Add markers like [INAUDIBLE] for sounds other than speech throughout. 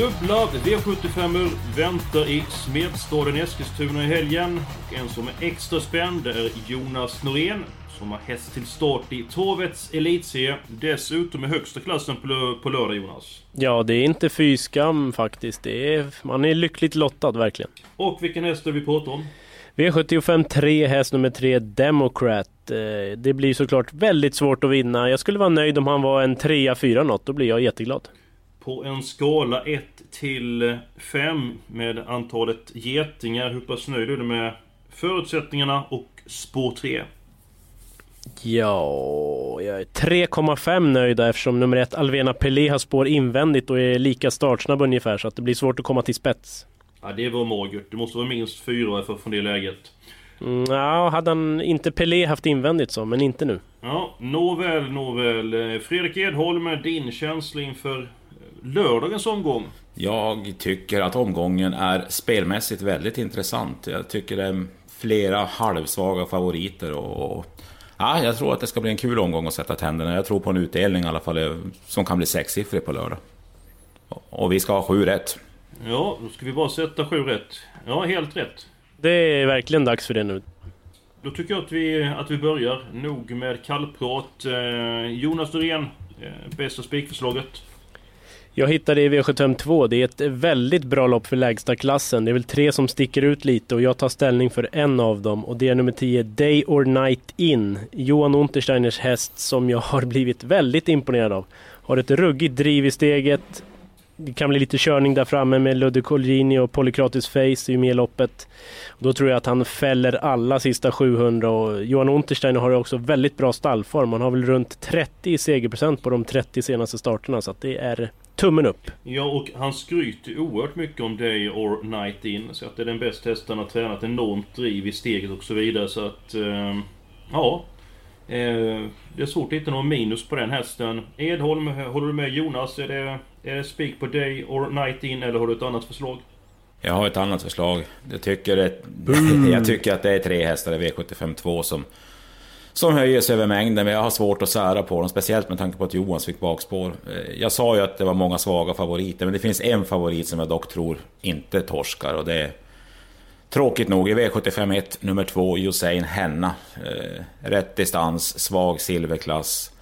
Dubbla V75 väntar i Smedstaden Eskilstuna i helgen. Och en som är extra spänd är Jonas Norén. Som har häst till start i Torvets Elitserie. Dessutom i högsta klassen på, lö- på lördag Jonas. Ja, det är inte fy skam faktiskt. Det är, man är lyckligt lottad verkligen. Och vilken häst är vi pratar om? V75 3, häst nummer 3, Democrat. Eh, Det blir såklart väldigt svårt att vinna. Jag skulle vara nöjd om han var en 3-4 något. Då blir jag jätteglad. På en skala 1 till 5 med antalet getingar. Hur pass nöjd är du med förutsättningarna och spår 3? Ja, jag är 3,5 nöjda eftersom nummer 1, Alvena Pelé, har spår invändigt och är lika startsnabb ungefär. Så att det blir svårt att komma till spets. Ja, det var magert. Det måste vara minst 4 för från det läget. Mm, ja, hade han inte Pelé haft invändigt så, men inte nu. Ja, nåväl, nåväl. Eh, Fredrik Edholm, din känsla inför lördagens omgång? Jag tycker att omgången är spelmässigt väldigt intressant. Jag tycker det är flera halvsvaga favoriter och... och ja, jag tror att det ska bli en kul omgång att sätta tänderna. Jag tror på en utdelning i alla fall eh, som kan bli sexsiffrig på lördag. Och vi ska ha sju rätt. Ja, då ska vi bara sätta sju rätt. Ja, helt rätt. Det är verkligen dags för det nu. Då tycker jag att vi, att vi börjar. Nog med kallprat. Eh, Jonas Norén, eh, bästa spikförslaget. Jag hittade i V75 2. Det är ett väldigt bra lopp för lägsta klassen. Det är väl tre som sticker ut lite och jag tar ställning för en av dem och det är nummer 10 Day or Night In. Johan Untersteiners häst som jag har blivit väldigt imponerad av. Har ett ruggigt driv i steget. Det kan bli lite körning där framme med Ludde Colgjini och Polykratis Face är ju med i loppet. Då tror jag att han fäller alla sista 700 och Johan Untersteiner har ju också väldigt bra stallform. Han har väl runt 30 i segerprocent på de 30 senaste starterna så att det är tummen upp. Ja, och han skryter oerhört mycket om Day or Night In. Så att det är den bästa hästen har tränat. Enormt driv i steget och så vidare. Så att... Eh, ja. Eh, det är svårt att hitta någon minus på den hästen. Edholm, håller du med Jonas? Är det, är det spik på Day or Night In eller har du ett annat förslag? Jag har ett annat förslag. Jag tycker, det, jag tycker att det är tre hästar i V75 2 som, som höjer sig över mängden, men jag har svårt att sära på dem. Speciellt med tanke på att Johan fick bakspår. Eh, jag sa ju att det var många svaga favoriter, men det finns en favorit som jag dock tror inte torskar och det är Tråkigt nog i V75 1, nummer 2, Josein Henna. Eh, rätt distans, svag silverklass.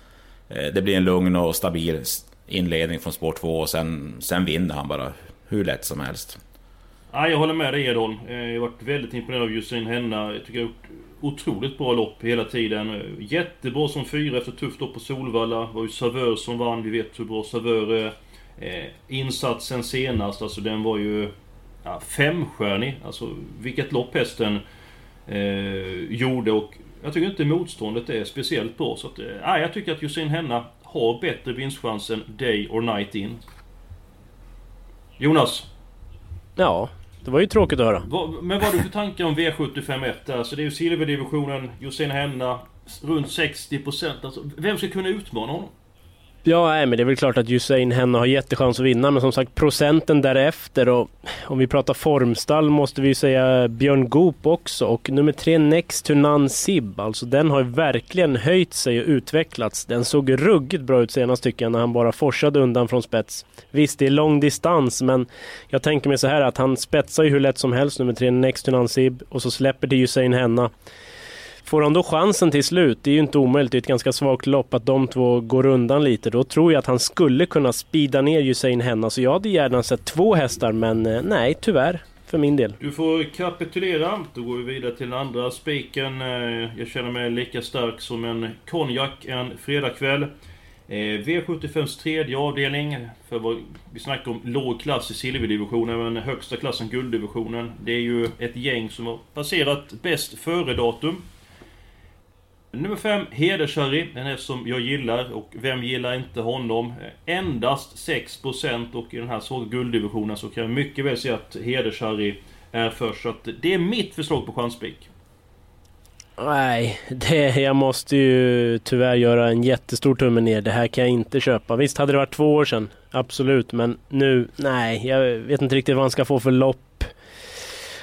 Eh, det blir en lugn och stabil inledning från spår 2 och sen, sen vinner han bara hur lätt som helst. Ja, jag håller med dig Edholm. Eh, jag har varit väldigt imponerad av Josein Henna. Jag tycker jag har gjort otroligt bra lopp hela tiden. Jättebra som fyra efter tufft lopp på Solvalla. Det var ju Savör som vann. Vi vet hur bra Savör är. Eh, insatsen senast, alltså den var ju ja, femstjärnig. Alltså vilket lopp hästen eh, gjorde och jag tycker inte motståndet är speciellt bra. Så att, eh, jag tycker att Josefin Henna har bättre vinstchans än Day or Night In. Jonas? Ja, det var ju tråkigt att höra. Men vad har du för tankar om V751 där? Alltså det är ju silverdivisionen, Josefin Henna, runt 60%. Alltså, vem ska kunna utmana honom? Ja, nej, men det är väl klart att Usain Henna har jättechans att vinna, men som sagt procenten därefter och om vi pratar formstall måste vi säga Björn Goop också och nummer tre Next to None Sib, alltså den har ju verkligen höjt sig och utvecklats. Den såg ruggigt bra ut senast tycker jag när han bara forsade undan från spets. Visst, det är lång distans, men jag tänker mig så här att han spetsar ju hur lätt som helst nummer tre Next to None Sib och så släpper det Usain Henna. Får han då chansen till slut, det är ju inte omöjligt, det är ett ganska svagt lopp, att de två går undan lite. Då tror jag att han skulle kunna speeda ner Usain Henna. Så alltså, jag hade gärna sett två hästar, men eh, nej, tyvärr. För min del. Du får kapitulera. Då går vi vidare till den andra spiken. Eh, jag känner mig lika stark som en konjak en fredagkväll. Eh, V75s tredje avdelning. För vad vi snackar om låg klass i silverdivisionen, men högsta klassen gulddivisionen. Det är ju ett gäng som har passerat bäst före-datum. Nummer 5, Hedersharry. Den är som jag gillar och vem gillar inte honom? Eh, endast 6% och i den här svåra gulddivisionen så kan jag mycket väl se att Hedersharry är först. Så att det är mitt förslag på chanspik. Nej, det, jag måste ju tyvärr göra en jättestor tumme ner. Det här kan jag inte köpa. Visst hade det varit två år sedan, absolut. Men nu, nej, jag vet inte riktigt vad han ska få för lopp.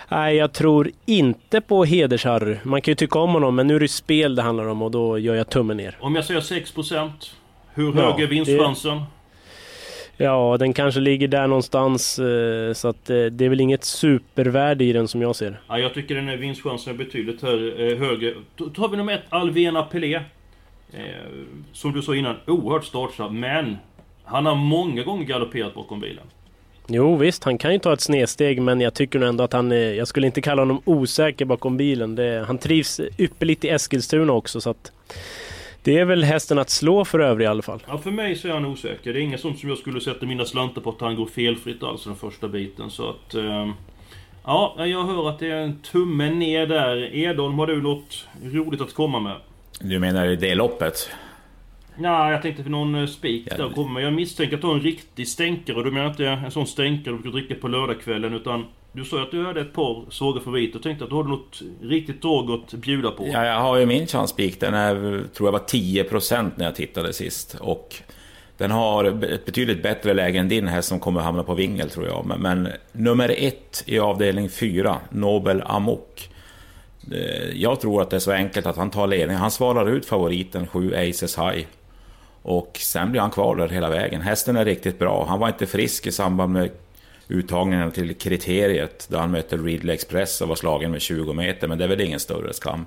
Nej, jag tror inte på Hedersharry. Man kan ju tycka om honom, men nu är det spel det handlar om och då gör jag tummen ner. Om jag säger 6%, hur Ja, hög är vinstchansen? Ja, den kanske ligger där någonstans. eh, Så att eh, det är väl inget supervärde i den som jag ser. Ja, jag tycker den här vinstchansen är betydligt eh, högre. Då tar vi nummer ett, Alvena Pelé. Som du sa innan, oerhört startsnabb, men han har många gånger galopperat bakom bilen. Jo visst, han kan ju ta ett snedsteg men jag tycker nog ändå att han är, Jag skulle inte kalla honom osäker bakom bilen. Det, han trivs ypperligt i Eskilstuna också så att Det är väl hästen att slå för övriga i alla fall. Ja, för mig så är han osäker. Det är inget sånt som jag skulle sätta mina slantar på att han går felfritt alls den första biten. Så att... Eh, ja, jag hör att det är en tumme ner där. Edholm, har du något roligt att komma med? Du menar i det loppet? Nej, jag tänkte för någon eh, spik Ja, där kommer. Jag misstänker att du har en riktig stänkare. Och du menar inte en sån stänkare du brukar dricka på lördagskvällen. Utan du sa att du hade ett par svaga favoriter. Och tänkte att du hade något riktigt drag att bjuda på. Ja, jag har ju min chanspik. Den är, tror jag var 10% när jag tittade sist. Och den har ett betydligt bättre läge än din häst som kommer hamna på vingel tror jag. Men, men nummer ett i avdelning 4, Nobel Amok. Eh, Jag tror att det är så enkelt att han tar ledningen. Han svarar ut favoriten 7 Aces High. Och sen blir han kvar där hela vägen. Hästen är riktigt bra. Han var inte frisk i samband med uttagningen till kriteriet då han mötte Ridley Express och var slagen med 20 meter. Men det är väl ingen större skam.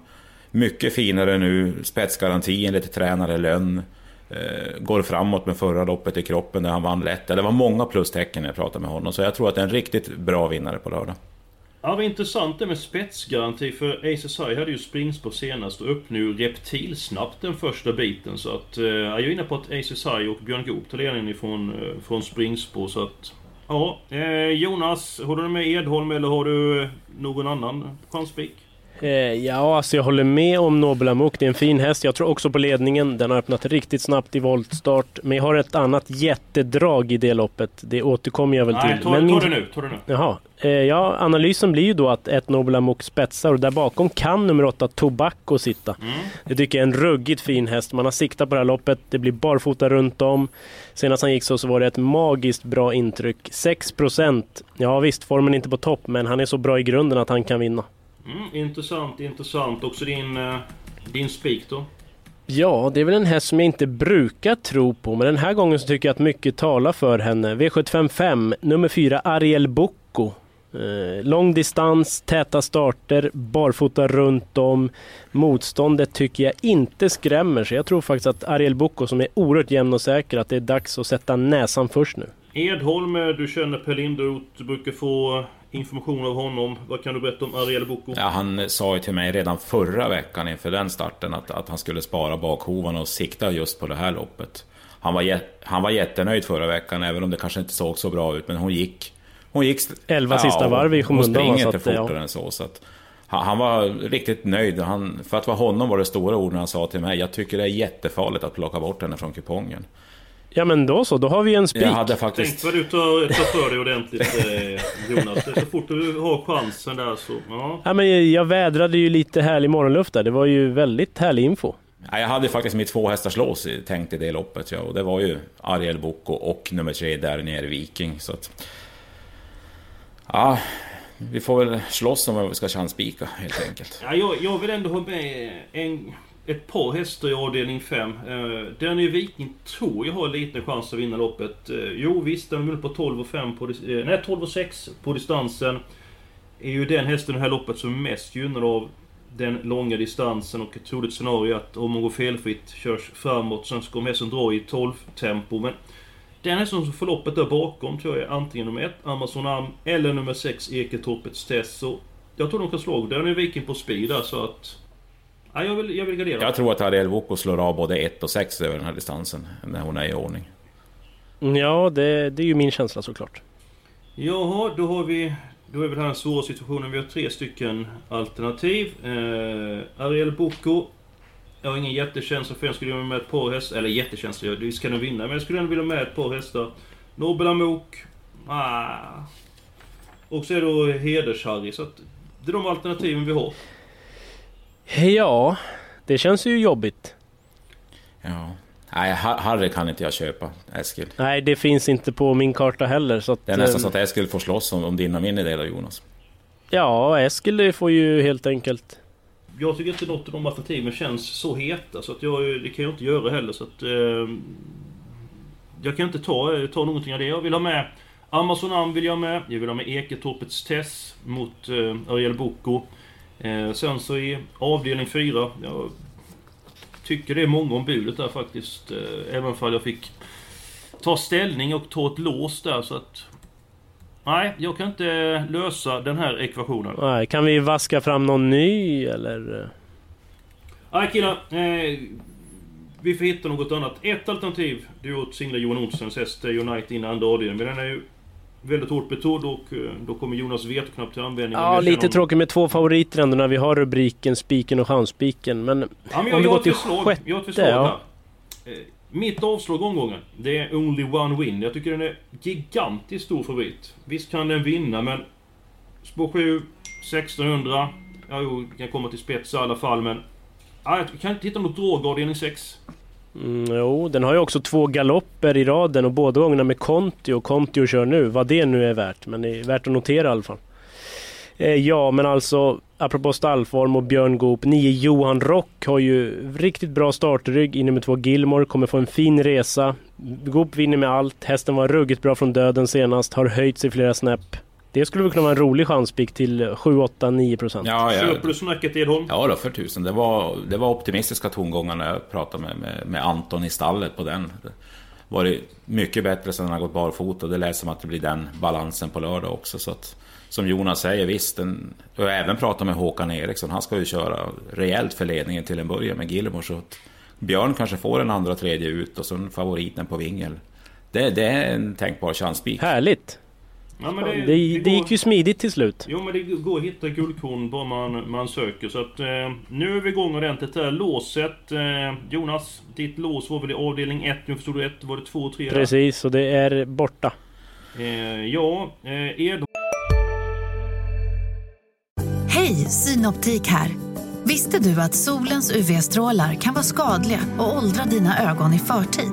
Mycket finare nu, spetsgarantin, lite tränare lön. Eh, går framåt med förra loppet i kroppen där han vann lätt. Det var många plustecken när jag pratade med honom. Så jag tror att det är en riktigt bra vinnare på lördag. Ja, vad intressant det med spetsgaranti. För Aces High hade ju springspår senast och öppnade ju reptilsnabbt den första biten. Så att... Eh, jag är inne på att Aces High och Björn Goop tar ledningen ifrån eh, från springspår. Så att... Ja, eh, Jonas, håller du med Edholm eller har du eh, någon annan chanspik? Eh, ja, alltså jag håller med om Nobel Amok. Det är en fin häst. Jag tror också på ledningen. Den har öppnat riktigt snabbt i voltstart. Men jag har ett annat jättedrag i det loppet. Det återkommer jag väl Nej, till. ta, Men ta min- det nu. Ta det nu. Jaha. Eh, ja, analysen blir ju då att ett Nobel Amok spetsar och där bakom kan nummer åtta Tobacco sitta. Mm. Det tycker jag är en ruggigt fin häst. Man har siktat på det här loppet. Det blir barfota runt om. Senast han gick så, så var det ett magiskt bra intryck. 6% Ja visst, formen är inte på topp, men han är så bra i grunden att han kan vinna. Mm, intressant, intressant. Också din, eh, din spik då? Ja, det är väl en häst som jag inte brukar tro på, men den här gången så tycker jag att mycket talar för henne. V755, nummer 4, Ariel Bocco. Eh, lång distans, täta starter, barfota runt om. Motståndet tycker jag inte skrämmer, så jag tror faktiskt att Ariel Bocco som är oerhört jämn och säker, att det är dags att sätta näsan först nu. Edholm, eh, du känner Per Linderoth, du brukar få information av honom. Vad kan du berätta om Ariel Boko? Ja, han sa ju till mig redan förra veckan inför den starten att, att han skulle spara bakhovarna och sikta just på det här loppet. Han var, han var jättenöjd förra veckan, även om det kanske inte såg så bra ut. Men hon gick... Hon gick... Elva sista varv i Hon skymundan, springer va, så inte att, ja. fortare än så. så att, han, han var riktigt nöjd. Han, för att vara honom var det stora ord när han sa till mig, jag tycker det är jättefarligt att plocka bort henne från kupongen. Ja men då så, då har vi en spik. Jag hade Tänk faktiskt... vad du tar, tar för dig ordentligt eh, Jonas. Så fort du har chansen där så... Ja. Ja, men jag vädrade ju lite härlig morgonluft där. Det var ju väldigt härlig info. Ja, jag hade faktiskt mitt två hästars lås i- tänkt i det loppet. Ja, och det var ju Ariel Boko och nummer tre där nere Viking. Så att, ja, vi får väl slåss om vad vi ska chanspika helt enkelt. Ja, jag, jag vill ändå ha med en, ett par hästar i avdelning 5. Eh, den Viking tror jag har liten chans att vinna loppet. Eh, jo visst, den är på 12 och 5 på... Eh, nej, 12 och 6 på distansen. Är ju den hästen i det här loppet som är mest gynnad av den långa distansen och ett troligt scenario att om man går felfritt körs framåt sen ska hästen dra i 12-tempo. Men den hästen som får loppet där bakom tror jag är antingen nummer 1, Amazon Am, eller nummer 6, Eketorpets Test. Så jag tror de kan slå. Den är Viking på speed där så att... Ja, jag vill, jag vill gardera. Jag tror att Ariel Boko slår av både 1 och 6 över den här distansen när hon är i ordning. Ja, det, det är ju min känsla såklart. Jaha, då har vi... Då är vi den här svåra situationen. Vi har tre stycken alternativ. Eh, Ariel Boko. Jag har ingen jättekänsla för jag skulle vilja med ett par hästar. Eller jättekänsla, vi ska nog vinna. Men jag skulle ändå vilja med ett par hästar. Nobel Amok. Ah. Och så är det då Heders-Harry. Så att det är de alternativen vi har. Ja, det känns ju jobbigt. Ja. Nej, Ha- Harry kan inte jag köpa, Eskil. Nej, det finns inte på min karta heller. Så att, Det är nästan eh, så att Eskil får slåss om, om din och min idé då, Jonas. Ja, Eskil får ju helt enkelt... Jag tycker inte något av de alternativen känns så heta. Så att jag, det kan jag inte göra heller. Så att... Eh, jag kan inte ta, ta någonting av det. Jag vill ha med Amazon Am vill jag ha med. Jag vill ha med Eketorpets Tess mot eh, Ariel Boko. Eh, sen så i avdelning 4. Jag tycker det är många om budet där faktiskt. Eh, även om jag fick ta ställning och ta ett lås där så att... Nej, jag kan inte lösa den här ekvationen. Nej, kan vi vaska fram någon ny eller? Nej killar, eh, vi får hitta något annat. Ett alternativ, är att singla Johan Olssons häst eh, Unite in i andra avdelningen. Men den är ju väldigt hårt betrodd och eh, då kommer Jonas vetknapp till användning. Om Ja, lite honom. tråkigt med två favoriter ändå när vi har rubriken Spiken och Chansspiken. Men, Ja, men om vi går till förslag, sjätte... jag har ett förslag ja. här. Eh, Mitt avslag omgången, det är Only One Win. Jag tycker den är gigantiskt stor favorit. Visst kan den vinna, men... Spår 7, 1600. Ja, jo, kan komma till spets i alla fall, men... Ja, jag kan inte hitta något drag avdelning 6. Mm, jo, den har ju också två galopper i raden och båda gångerna med Conti och Conti och kör nu. Vad det nu är värt, men det är värt att notera i alla fall. Eh, ja, men alltså apropå stallform och Björn Goop. 9 Johan Rock har ju riktigt bra startrygg i nummer två Gilmore. Kommer få en fin resa. Goop vinner med allt. Hästen var ruggigt bra från döden senast. Har höjt sig flera snäpp. Det skulle väl kunna vara en rolig chanspik till 7, 8, 9 procent. Ja, ja. Köper du snacket Edholm? Ja då, för tusen. Det var, det var optimistiska tongångar när jag pratade med, med, med Anton i stallet på den. Det var det mycket bättre sen han har gått barfota. Det lät som att det blir den balansen på lördag också. Så att, som Jonas säger, visst. Den, och jag har även pratat med Håkan Eriksson. Han ska ju köra rejält för ledningen till en början med Gilmore. Så att Björn kanske får en andra, tredje ut och sen favoriten på vingel. Det, det är en tänkbar chanspik. Härligt! Ja, men Det, det, det, går- gick ju smidigt till slut. Jo men det går att hitta guldkorn bara man, man söker. Så att eh, nu är vi igång ordentligt där. Låset. Eh, Jonas, ditt lås var väl i avdelning 1? Nu förstod du 1. Var det 2 och 3 Precis, och det är borta. Eh, ja, eh, Ed Hej, Synoptik här. Visste du att solens UV-strålar kan vara skadliga och åldra dina ögon i förtid?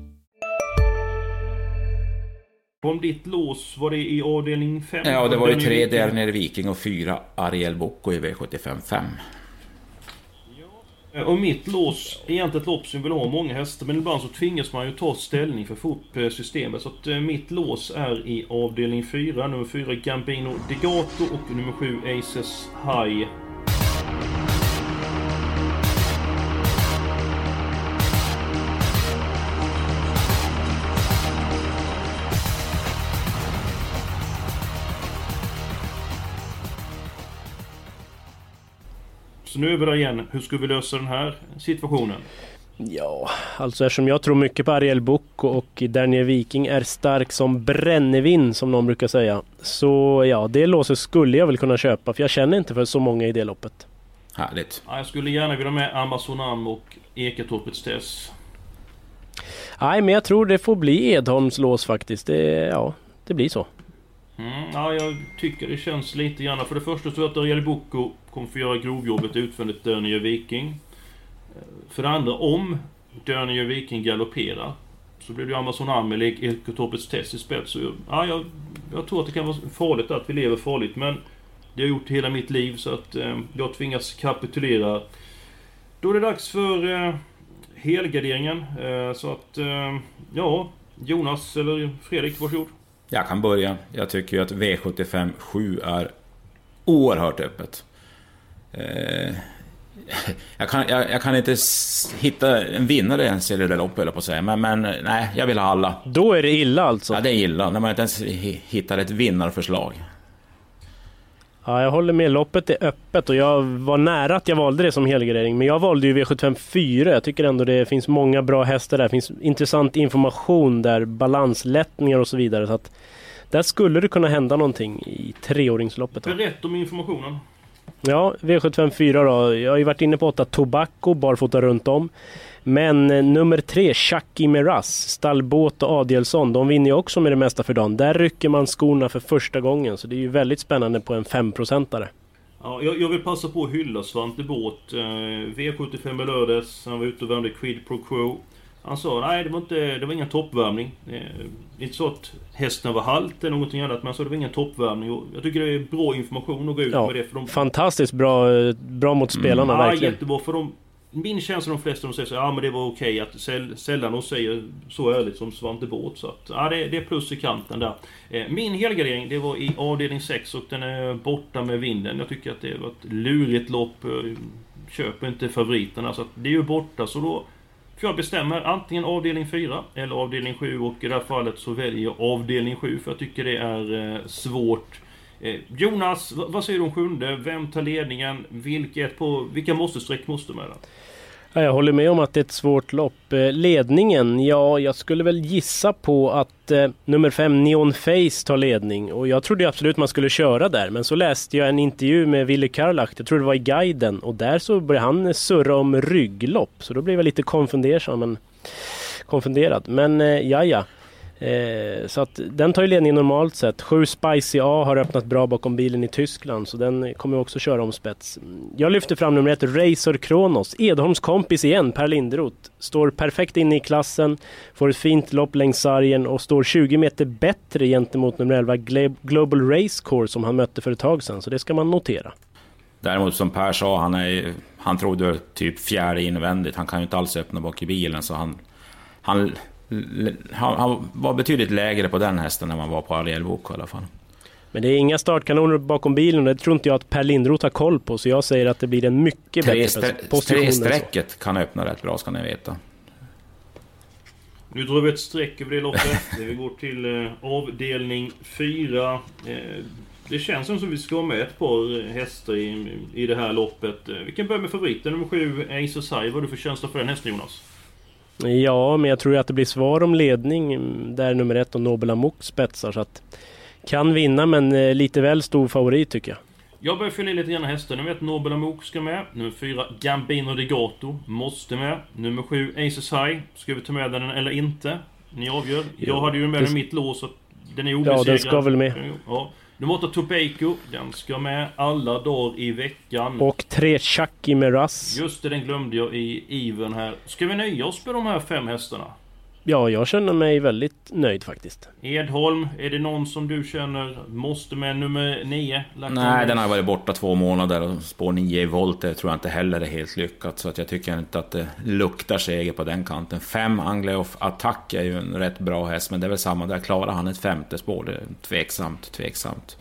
Om ditt lås, var det i avdelning 5? Ja, det var ju tre där nere Viking och fyra Ariel Bocco i V75 5. Eh, Och mitt lås, egentligen ett lopp som vill ha många hästar, men ibland så tvingas man ju ta ställning för att få upp eh, systemet. Så att eh, mitt lås är i avdelning 4. Nummer 4 Gambino Degato och nummer 7 Aces High. Så nu är vi där igen. Hur ska vi lösa den här situationen? Ja, alltså eftersom jag tror mycket på Ariel Bocco och Daniel Viking är stark som brännevin som någon brukar säga. Så ja, det låset skulle jag väl kunna köpa för jag känner inte för så många i det loppet. Härligt. Ja, jag skulle gärna vilja med Amazonam och Eketorpets Tess. Nej, men jag tror det får bli Edholms lås faktiskt. Det, ja, det blir så. Mm, ja, jag tycker det känns lite grann. För det första så att Ariel Boko kommer få göra grovjobbet utvändigt Dörnier Viking. Eh, för det andra, om Dörnier Viking galopperar så blir det ju Amazon eller Ekotopets Tess i spets. Ja, jag, jag tror att det kan vara farligt att vi lever farligt, men det har jag gjort hela mitt liv så att eh, jag tvingas kapitulera. Då är det dags för eh, helgarderingen. Eh, så att, eh, ja, Jonas eller Fredrik, varsågod. Jag kan börja. Jag tycker ju att V75 7 är oerhört öppet. Eh, jag, kan, jag, jag, kan inte hitta en vinnare ens i det där loppet, på att säga. Men, men nej, jag vill ha alla. Då är det illa alltså? Ja, det är illa. När man inte ens hittar ett vinnarförslag. Ja, jag håller med. Loppet är öppet och jag var nära att jag valde det som helgardering. Men jag valde ju V75 4. Jag tycker ändå det finns många bra hästar där. Det finns intressant information där, balanslättningar och så vidare. Så att där skulle det kunna hända någonting i treåringsloppet. Berätta om informationen. Ja, V754 då. Jag har ju varit inne på 8 Tobacco, barfota runt om. Men eh, nummer tre, Chucky Miraz, Stallbåt och Adielsson, de vinner ju också med det mesta för dagen. Där rycker man skorna för första gången, så det är ju väldigt spännande på en femprocentare. Ja, jag, jag, vill passa på att hylla Svante Båt. Eh, V75 i lördags, han var ute och värmde Quid Pro Quo. Han sa nej, det var, inte, det var ingen toppvärmning. Eh, inte så att hästen var halt eller någonting annat, men han sa det var ingen toppvärmning. Och jag tycker det är bra information att gå ut ja, med det. För de... Fantastiskt bra, bra mot spelarna, mm. verkligen. Ja, jättebra. För de, min känsla de flesta de säger så ja men det var okej att säl, sällan de säger så ärligt som Svante Båth. Så att, ja det, det, är plus i kanten där. Eh, min helgardering det var i avdelning 6 och den är borta med vinden. Jag tycker att det var ett lurigt lopp. Köper inte favoriterna så att det är ju borta så då får jag bestämma antingen avdelning 4 eller avdelning 7 och i det här fallet så väljer jag avdelning 7 för jag tycker det är eh, svårt Eh, Jonas, vad säger du om sjunde? Vem tar ledningen? Vilket på, vilka måste-streck måste med? Ja, jag håller med om att det är ett svårt lopp. Eh, ledningen, ja, jag skulle väl gissa på att eh, nummer fem Neon Face tar ledning. Och jag trodde absolut man skulle köra där. Men så läste jag en intervju med Wille Karlach, jag tror det var i guiden. Och där så började han eh, surra om rygglopp. Så då blev jag lite konfunderad. Men, konfunderad. men eh, ja, ja. Eh, så att den tar ju ledningen normalt sett. 7 Spicy A har öppnat bra bakom bilen i Tyskland så den kommer också köra om spets. Jag lyfter fram nummer ett, Racer Kronos. Edholms kompis igen, Per Lindroth. Står perfekt inne i klassen, får ett fint lopp längs sargen och står 20 meter bättre gentemot nummer 11 Global Race Course som han mötte för ett tag sedan. Så det ska man notera. Däremot som Per sa, han, är, han trodde typ fjärde invändigt. Han kan ju inte alls öppna bak i bilen så han, han han, han, var betydligt lägre på den hästen än man var på Arielbok i alla fall. Men det är inga startkanoner bakom bilen och det tror inte jag att Per Lindroth har koll på. Så jag säger att det blir en mycket tre bättre position. Tre-strecket kan öppna rätt bra ska ni veta. Nu drar vi ett streck över det loppet. vi går till eh, avdelning 4. Eh, det känns som att vi ska ha med ett par hästar i, i det här loppet. Eh, vi kan börja med favoriten nummer 7, Ace Sai. Vad har du för känsla för den hästen Jonas? Ja, men jag tror att det blir svar om ledning där nummer ett och Nobel Amok spetsar. Så att kan vinna, men eh, lite väl stor favorit tycker jag. Jag börjar fylla i lite grann hästar. Nummer ett Nobel Amok ska med. Nummer fyra Gambino Degato måste med. Nummer sju Aces High. Ska vi ta med den eller inte? Ni avgör. Jag hade ju med den i mitt lås så den är obesegrad. Ja, den ska väl med. Ja. Nummer 8 Tobacco, den ska med alla dagar i veckan. Och tre Chucky med Russ. Just det, den glömde jag i iven här. Ska vi nöja oss med de här fem hästarna? Ja, jag känner mig väldigt nöjd faktiskt. Edholm, är det någon som du känner måste med nummer 9? Nej, den har varit borta två månader och spår 9 i volt det tror jag inte heller är helt lyckat. Så att jag tycker inte att det luktar seger på den kanten. 5 Angleoff Attack är ju en rätt bra häst, men det är väl samma där. Klarar han ett femte spår? Det är tveksamt, tveksamt.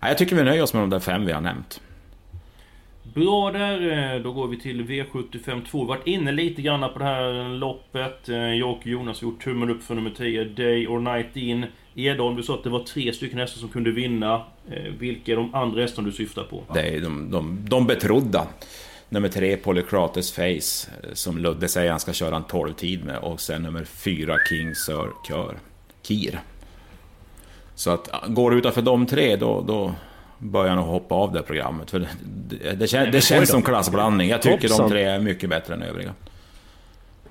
Nej, jag tycker vi nöjer oss med de där fem vi har nämnt. Bra där, eh, då går vi till V75 2. Varit inne lite grann på det här loppet. Eh, jag och Jonas har gjort tummen upp för nummer 10, Day or Night In. Edholm, du sa att det var tre stycken hästar som kunde vinna. Eh, vilka är de andra hästarna du syftar på? Det är de, de, de betrodda. Nummer tre, Polycrates Face, som Ludde säger han ska köra en 12-tid med. Och sen nummer fyra, King Sir Kör, Kir. Så att går det utanför de tre, då, då, börjar nog hoppa av det programmet. För det, det, det, kän, det känns som klassblandning. Jag tycker de tre är mycket bättre än övriga.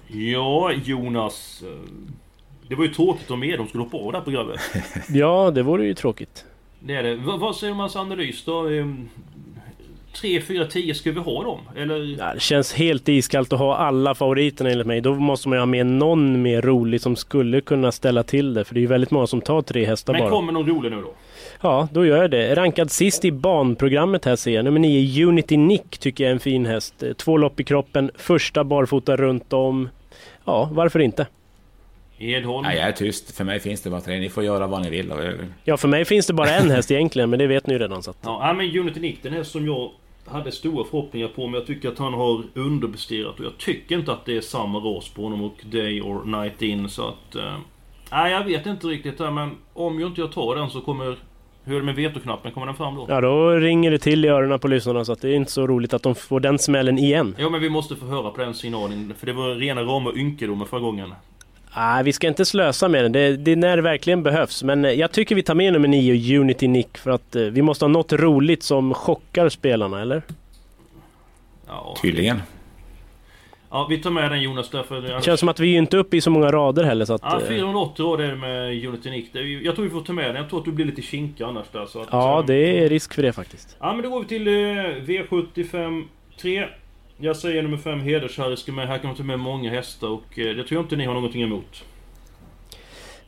Ja, Jonas. Eh, det var ju tråkigt om er de skulle hoppa av det här programmet. [LAUGHS] ja, det vore ju tråkigt. Det är det. V vad säger hans analys då? Ehm, 3, 4, 10 ska vi ha dem? Eller? Ja, det känns helt iskallt att ha alla favoriterna enligt mig. Då måste man ju ha med någon mer rolig som skulle kunna ställa till det. För det är ju väldigt många som tar tre hästar Men bara. kommer någon rolig nu då? Ja, då gör jag det. Rankad sist i banprogrammet här ser jag. Nummer 9, Unity Nick, tycker jag är en fin häst. Eh, Två lopp i kroppen, första barfota runt om. Ja, varför inte? Edholm? Nej, jag är tyst. För mig finns det bara tre. Ni får göra vad ni vill. Ja, för mig finns det bara en häst egentligen, men det vet ni ju redan. Så att... Ja, men Unity Nick, den häst som jag hade stora förhoppningar på, men jag tycker att han har underpresterat och jag tycker inte att det är samma ras på honom och Day or Night In så att... Eh, nej, jag vet inte riktigt där, men om jag inte jag tar den så kommer... Hur är det med vetoknappen? Kommer den fram då? Ja, då ringer det till i öronen på lyssnarna så att det är inte så roligt att de får den smällen igen. Ja, men vi måste få höra på den signalen, för det var rena rama ynkedomen förra gången. Nej, vi ska inte slösa med den. Det, det är när det verkligen behövs. Men eh, jag tycker vi tar med nummer 9, Unity Nick, för att eh, vi måste ha något roligt som chockar spelarna, eller? Ja, Tydligen. Ja vi tar med den Jonas därför... Det känns som att vi är inte uppe i så många rader heller så att... Ja, eh, 480 råd är det med Unity Nick. Jag tror vi får ta med den. Jag tror att du blir lite kinkig annars där. Så att, Ja, eh, det är risk för det faktiskt. Ja men då går vi till eh, V75 3. Jag säger nummer 5 Hedersharry ska med. Här kan man ta med många hästar och eh, det tror jag inte ni har någonting emot.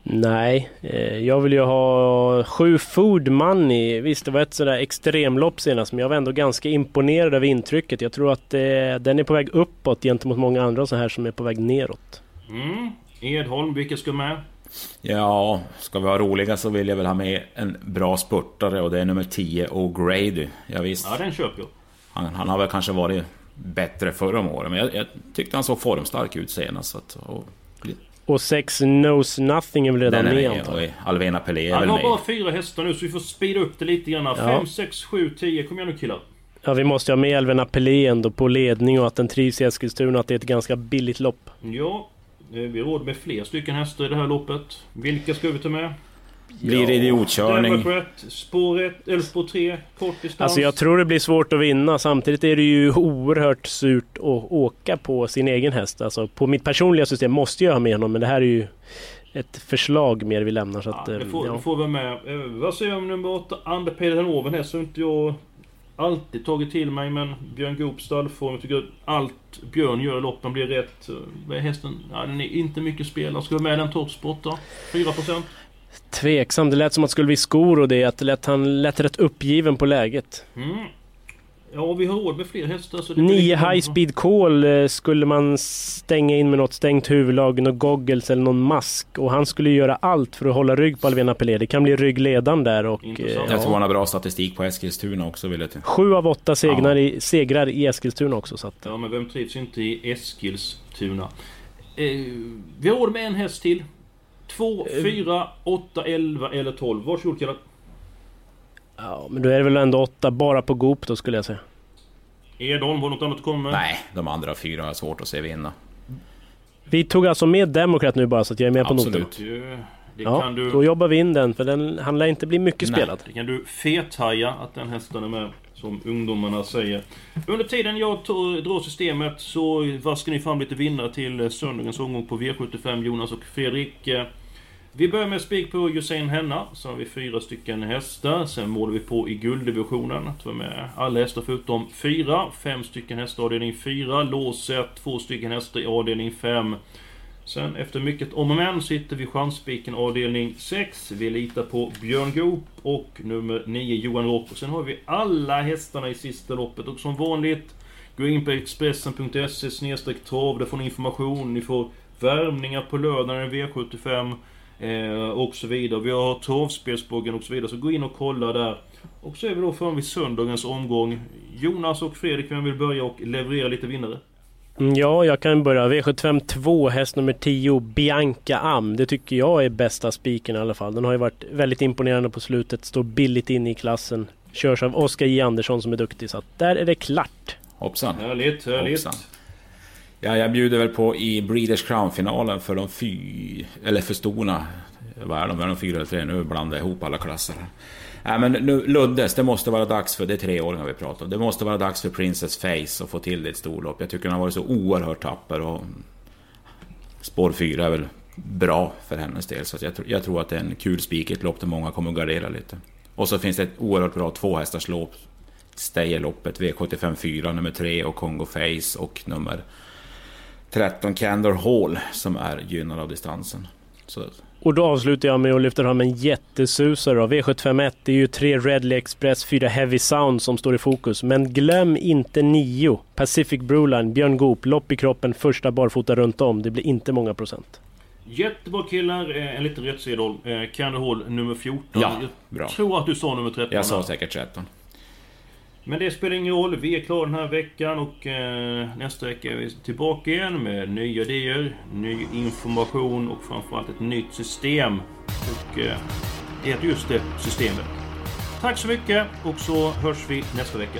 Nej, eh, jag vill ju ha sju Food Money. Visst, det var ett sådär extremlopp senast, men jag var ändå ganska imponerad av intrycket. Jag tror att eh, den är på väg uppåt gentemot många andra så här som är på väg neråt. Mm. Edholm, vilka ska med? Ja, ska vi vara roliga så vill jag väl ha med en bra spurtare och det är nummer 10, O'Grady. Ja, visst. Ja, den köper jag. Han, han har väl kanske varit bättre förra om året, men jag, jag tyckte han såg formstark ut senast. Så att, och, Och sex Knows Nothing är väl redan med med, antar jag. Alvena Pelé är Ja, vi väl har med. bara fyra hästar nu så vi får speeda upp det lite grann. 5, 6, 7, 10. Kom igen nu killar. Ja, vi måste ju ha med Elven Appelé ändå på ledning och att den trivs i Eskilstuna, att det är ett ganska billigt lopp. Ja, eh, vi råd med fler stycken hästar i det här loppet. Vilka ska vi ta med? Blir det idiotkörning? Democrat, spår 1, eller spår 3, kort distans. Alltså jag tror det blir svårt att vinna. Samtidigt är det ju oerhört surt att åka på sin egen häst. Alltså på mitt personliga system måste jag ha med honom, men det här är ju ett förslag mer vi lämnar. Så att, Ja, eh, det får, ja. det får vi med. Eh, vad säger jag om nummer 8? Ander Peder Hoven här så inte jag alltid tagit till mig men Björn Goops stallform. Jag tycker att allt Björn gör i loppen blir rätt. Eh, hästen? Ja, den är inte mycket spelare. Ska vi med den toppsport då? 4%? Tveksam. Det lät som att det skulle bli skor och det. Att lät, han lät rätt uppgiven på läget. Mm. Ja, vi har råd med fler hästar. Så det blir Nio lite- high speed call eh, skulle man stänga in med något stängt huvudlag, något goggles eller någon mask. Och han skulle göra allt för att hålla rygg på Alvena Pelé. Det kan bli ryggledan där och... eh, Intressant. Jag tror ja. han har bra statistik på Eskilstuna också vill jag till. Sju av åtta segrar, i, segrar i Eskilstuna också. Så att, Ja, men vem trivs inte i Eskilstuna? Eh, vi har råd med en häst till. 2, Eh. 4, 8, 11 eller 12. Varsågod killar. ja, men då är det väl ändå åtta bara på Goop då skulle jag säga. Edholm, var det något annat att komma med? Nej, de andra fyra har jag svårt att se vinna. Vi tog alltså med Democrat nu bara så att jag är med på noten. Absolut. Ja, kan du... då jobbar vi in den för den, han lär inte bli mycket Nej. spelad. Det kan du fethaja att den hästen är med, som ungdomarna säger. Under tiden jag drar systemet så vaskar ni fram lite vinnare till eh, söndagens omgång på V75, Jonas och Fredrik. Vi börjar med spik på Hussein Henna, så har vi fyra stycken hästar. Sen målar vi på i gulddivisionen. att vi med alla hästar förutom fyra. Fem stycken hästar avdelning fyra. Låset, två stycken hästar i avdelning fem. Sen efter mycket om och men sitter vi chansspiken avdelning 6. Vi litar på Björn Goop och nummer 9 Johan Rock. Och sen har vi alla hästarna i sista loppet. Och som vanligt, gå in på Expressen.se trav. Där får ni information. Ni får värmningar på lördagen i V75. Eh, och så vidare. Vi har travspelsbloggen och så vidare. Så gå in och kolla där. Och så är vi då framme vid söndagens omgång. Jonas och Fredrik, vem vill börja och leverera lite vinnare? Mm, Ja, jag kan börja. V75 2, häst nummer 10, Bianca Am. Det tycker jag är bästa spiken i alla fall. Den har ju varit väldigt imponerande på slutet, står billigt inne i klassen. Körs av Oskar J Andersson som är duktig, så att där är det klart. Hoppsan. Härligt, härligt. Hoppsan. Ja, jag bjuder väl på i Breeders Crown-finalen för de fy... Eller för stona. Vad är de? Är de fyra eller tre? Nu blandar jag ihop alla klasser. här. Nej men nu, Luddes, det måste vara dags för... Det är treåringar vi pratar om. Det måste vara dags för Princess Face att få till det i ett storlopp. Jag tycker han har varit så oerhört tapper och... Spår 4 är väl bra för hennes del. Så jag, tror- jag tror att det är en kul spik ett lopp där många kommer att gardera lite. Och så finns det ett oerhört bra tvåhästarslopp Stayerloppet V75 4 nummer 3 och Kongo Face och nummer 13 Candor Hall som är gynnad av distansen. Så Och då avslutar jag med att lyfta fram en jättesusare. då. V751, det är ju tre Redley Express, fyra Heavy Sound som står i fokus. Men glöm inte nio Pacific Brewline, Björn Goop, lopp i kroppen, första barfota runt om. Det blir inte många procent. Jättebra killar, eh, en liten rättsedel. Eh, Candy Hall nummer 14. Ja, jag bra. tror att du sa nummer 13. jag sa säkert 13. Men det spelar ingen roll, vi är klara den här veckan och eh, nästa vecka är vi tillbaka igen med nya idéer, ny information och framförallt ett nytt system. Och eh, det är just det systemet. Tack så mycket och så hörs vi nästa vecka.